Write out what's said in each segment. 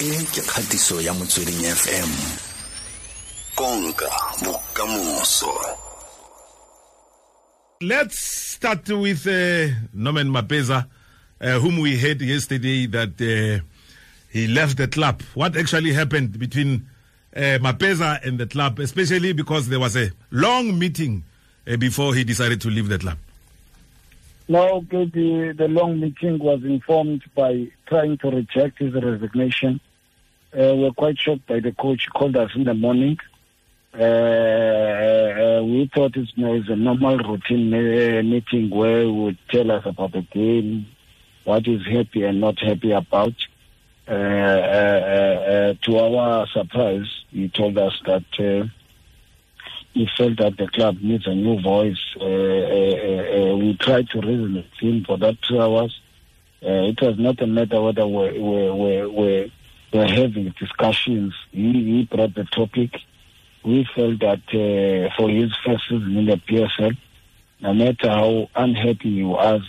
e ke kgatiso ya motsweding fm konka bokamoso Let's start with uh, Norman Mapeza, uh, whom we heard yesterday that uh, he left the club. What actually happened between uh, Mapeza and the club, especially because there was a long meeting uh, before he decided to leave the club? No, okay, the, the long meeting was informed by trying to reject his resignation. Uh, we're quite shocked by the coach. He called us in the morning. Uh, uh, we thought it was a normal routine uh, meeting where he would tell us about the game, what he's happy and not happy about. Uh, uh, uh, to our surprise, he told us that uh, he felt that the club needs a new voice. Uh, uh, uh, uh, we tried to reason with him for that two hours. Uh, it was not a matter whether we're, we're, we're, we're, having discussions. He, he brought the topic. We felt that uh, for his first season in the PSL, no matter how unhappy he was,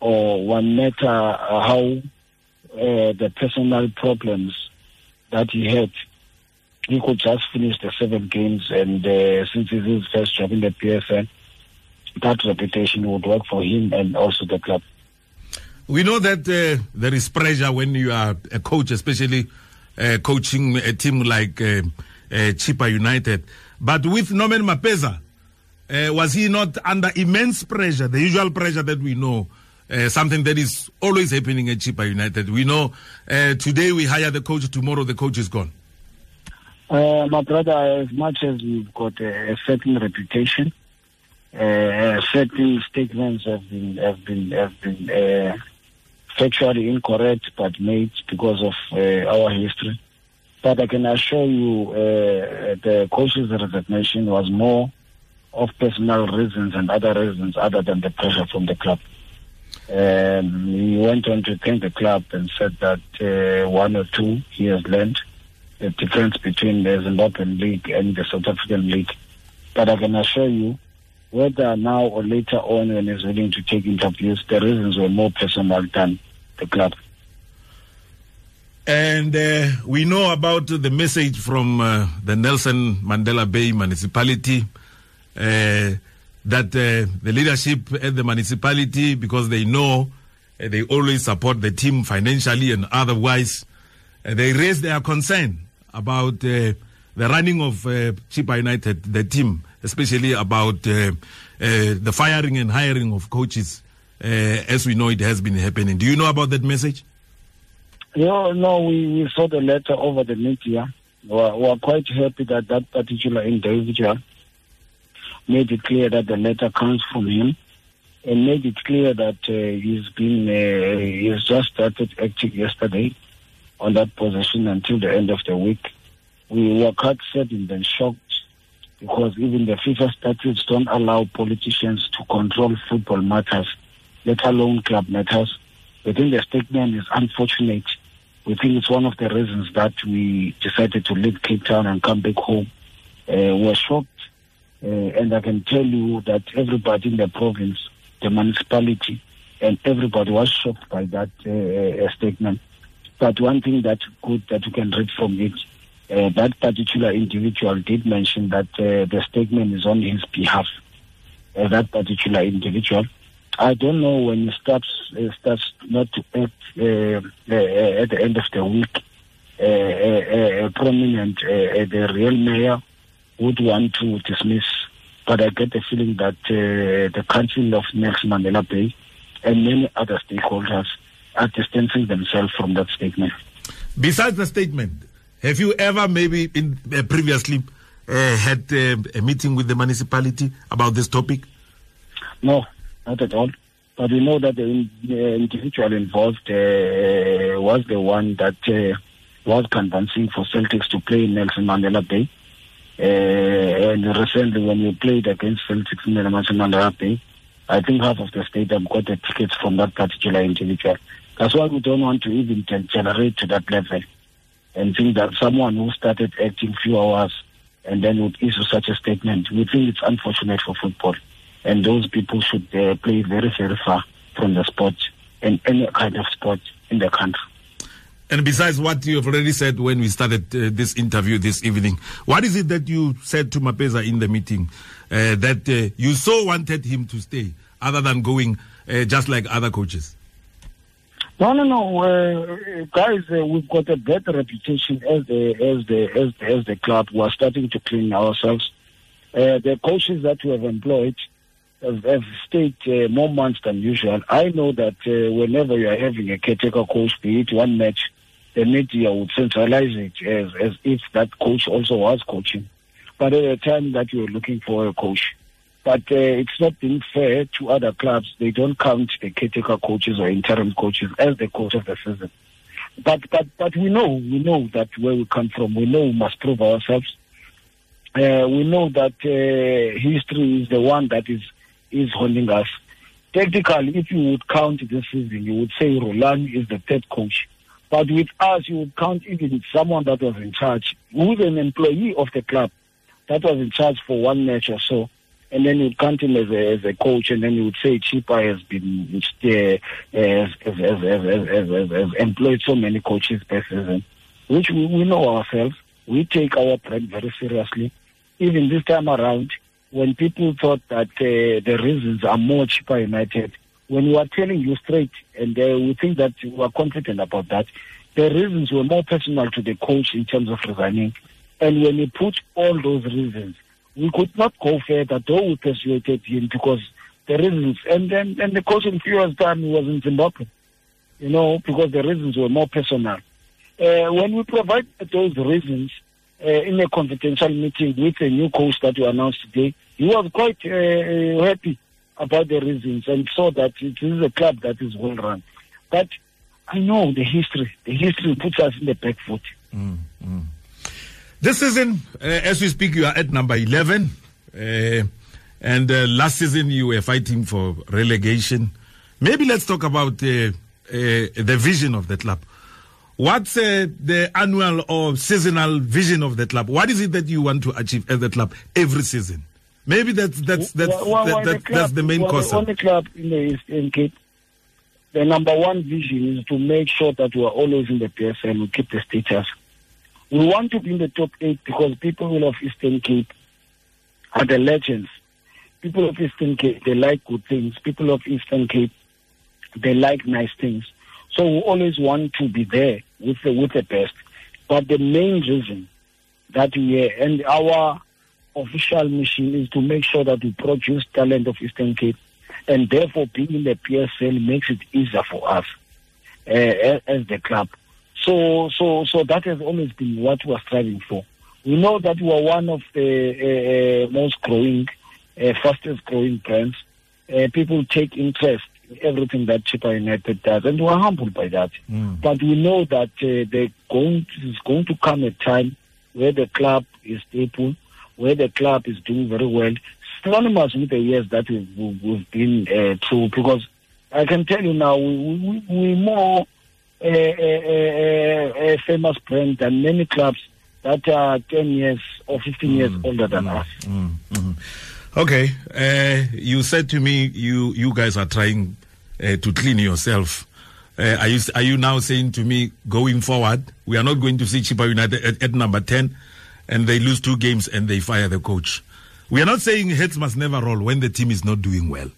or no matter how uh, the personal problems that he had, he could just finish the seven games. And uh, since it's his first job in the PSL, that reputation would work for him and also the club. We know that uh, there is pressure when you are a coach, especially uh, coaching a team like uh, uh, Chippa United. But with Norman Mapeza, uh, was he not under immense pressure, the usual pressure that we know, uh, something that is always happening at Chippa United? We know today we hire the coach, tomorrow the coach is gone. My brother, as much as we've got a, a certain reputation, certain statements have been have been have been factually incorrect, but made because of uh, our history. But I can assure you, uh, the coach's resignation was more of personal reasons and other reasons other than the pressure from the club. Um, he went on to thank the club and said that uh, one or two he has learned the difference between the Zimbabwean league and the South African league. But I can assure you, whether now or later on when he's willing to take interviews, the reasons were more personal than the club. And uh, we know about the message from uh, the Nelson Mandela Bay municipality uh, that uh, the leadership at the municipality, because they know uh, they always support the team financially and otherwise, uh, they raise their concern about the running of uh, Chippa United, the team, especially about the firing and hiring of coaches, as we know it has been happening. Do you know about that message? No, no, we, we saw the letter over the media. We are, we are quite happy that that particular individual made it clear that the letter comes from him and made it clear that uh, he's been, uh, he's just started acting yesterday on that position until the end of the week. We were quite saddened and shocked because even the FIFA statutes don't allow politicians to control football matters, let alone club matters. We think the statement is unfortunate. We think it's one of the reasons that we decided to leave Cape Town and come back home. Uh, we're shocked, uh, and I can tell you that everybody in the province, the municipality, and everybody was shocked by that uh, uh, statement. But one thing that good that you can read from it, uh, that particular individual did mention that uh, the statement is on his behalf. Uh, that particular individual. I don't know when he starts uh, starts not to act uh, uh, at the end of the week. Uh, uh, uh, prominent, uh, uh, the real mayor would want to dismiss, but I get the feeling that uh, the Council of Nelson Mandela Bay and many other stakeholders are distancing themselves from that statement. Besides the statement, have you ever maybe in, uh, previously uh, had uh, a meeting with the municipality about this topic? No, not at all. But we know that the, individual involved uh, was the one that uh, was convincing for Celtics to play in Nelson Mandela Bay. Uh, and recently, when we played against Celtics in Nelson Mandela Bay, I think half of the stadium got the tickets from that particular individual. That's why we don't want to even generate to that level and think that someone who started acting few hours and then would issue such a statement, we think it's unfortunate for football. And those people should uh, play very, very far from the sport and any kind of sport in the country. And besides what you have already said when we started uh, this interview this evening, what is it that you said to Mapeza in the meeting uh, that uh, you so wanted him to stay, other than going uh, just like other coaches? No, no, no, uh, guys. Uh, we've got a better reputation as the as the as the, as the club. We're starting to clean ourselves. Uh, the coaches that we have employed have, have stayed uh, more months than usual. I know that uh, whenever you are having a caretaker coach, be it one match, the media would centralize it as as if that coach also was coaching. But at the time that you were looking for a coach, but uh, it's not being fair to other clubs. They don't count the caretaker coaches or interim coaches as the coach of the season. But but but we know we know that where we come from. We know we must prove ourselves. Uh, we know that uh, history is the one that is is holding us. Technically, if you would count this season, you would say Roland is the third coach. But with us, you would count even someone that was in charge, who's an employee of the club, that was in charge for one match or so and then you'd count him as a, as a coach, and then you would say Chippa has been uh, has, has, has, has, employed so many coaches per season, which we, we know ourselves. We take our brand very seriously. Even this time around, when people thought that uh, the reasons are more Chippa United, when we are telling you straight, and uh, we think that we are confident about that, the reasons were more personal to the coach in terms of resigning. And when you put all those reasons, we could not go further, though we persuaded him because the reasons, and then and the coach in few years' time was in Zimbabwe, you know, because the reasons were more personal. Uh, when we provide those reasons in a confidential meeting with the new coach that you announced today, he was quite uh, happy about the reasons and saw that it is a club that is well run. But I know the history. The history puts us in the back foot. Mm, mm. This season, uh, as we speak, you are at number 11. Uh, and uh, last season, you were fighting for relegation. Maybe let's talk about the vision of the club. What's uh, the annual or seasonal vision of the club? What is it that you want to achieve at the club every season? Maybe that's that's that's well, well, that, that, the club, that's the main well, cause. The club in the Eastern Cape. The number one vision is to make sure that we are always in the PSL. We keep the status. We want to be in the top eight because people of Eastern Cape are the legends. People of Eastern Cape, they like good things. People of Eastern Cape, they like nice things. So we always want to be there with the, with the best. But the main reason that we and our official mission is to make sure that we produce talent of Eastern Cape. And therefore, being in the PSL makes it easier for us uh, as the club. So, so, so that has always been what we are striving for. We know that we are one of the uh, uh, most growing, uh, fastest growing brands. Uh, people take interest in everything that Chippa United does, and we are humbled by that. Mm. But we know that uh, going going to come a time where the club is stable, where the club is doing very well, synonymous with the years that we've, we've been uh, through. Because I can tell you now, we, we, we more a, a, a, famous brand than many clubs that are 10 years or 15 years mm, older than mm, us. Okay. Uh, you said to me you, you guys are trying uh, to clean yourself. Uh, are, you, are you now saying to me, going forward, we are not going to see Chippa United at, at number 10 and they lose two games and they fire the coach? We are not saying heads must never roll when the team is not doing well.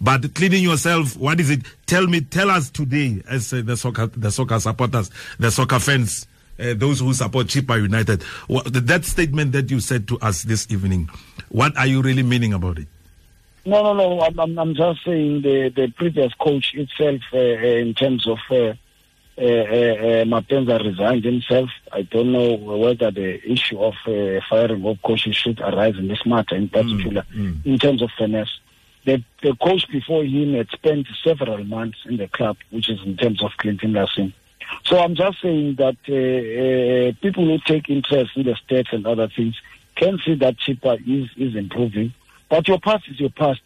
But cleaning yourself, what is it? Tell me, tell us today, as uh, the soccer, the soccer supporters, the soccer fans, uh, those who support Chippa United. What, that statement that you said to us this evening, what are you really meaning about it? No, no, no. I'm, I'm just saying the, the previous coach itself, uh, uh in terms of uh, uh, uh, Mapeza resigned himself. I don't know whether the issue of uh, firing of coaches should arise in this matter in particular, mm, mm. in terms of fairness. The, the coach before him had spent several months in the club, which is in terms of Clinton Larsen. So I'm just saying that uh, uh, people who take interest in the stats and other things can see that Chippa is, is improving. But your past is your past.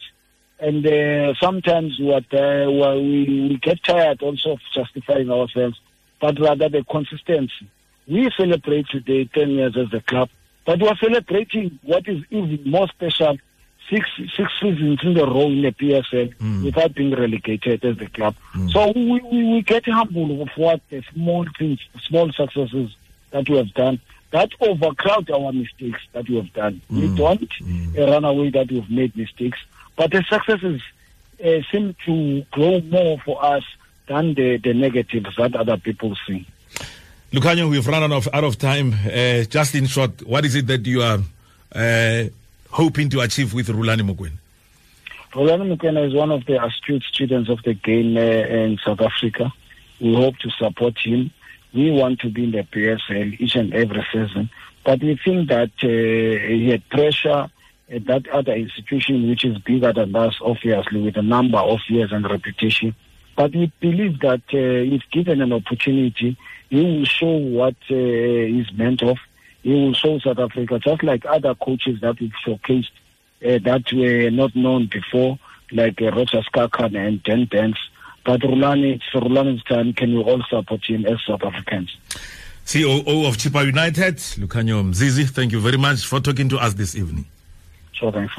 And uh, sometimes what, uh, we, we get tired also of justifying ourselves, but rather the consistency. We celebrate today 10 years as a club, but we are celebrating what is even more special six six seasons in a row in the PSL mm. without being relegated as the club. Mm. So we, we, we get humble of what the small things, small successes that we have done that overcrowd our mistakes that we have done. Mm. We don't mm. run away that we've made mistakes, but the successes uh, seem to grow more for us than the, the negatives that other people see. Lukanyo, we've run out of, out of time. Uh, just in short, what is it that you are uh, hoping to achieve with Rhulani Mokwena? Rhulani Mokwena is one of the astute students of the game uh, in South Africa. We hope to support him. We want to be in the PSL each and every season, but we think that uh, he had pressure at that other institution which is bigger than us, obviously, with a number of years and reputation. But we believe that uh, if given an opportunity, he will show what uh, he's meant of. He will show South Africa, just like other coaches that we've showcased uh, that were not known before, like uh, Roger Sikhakhane and Dan Dance. But Rhulani, it's Rhulani's time. Can we all support him as South Africans? COO of Chippa United, Lukanyo Mzizi, thank you very much for talking to us this evening. Sure, thanks,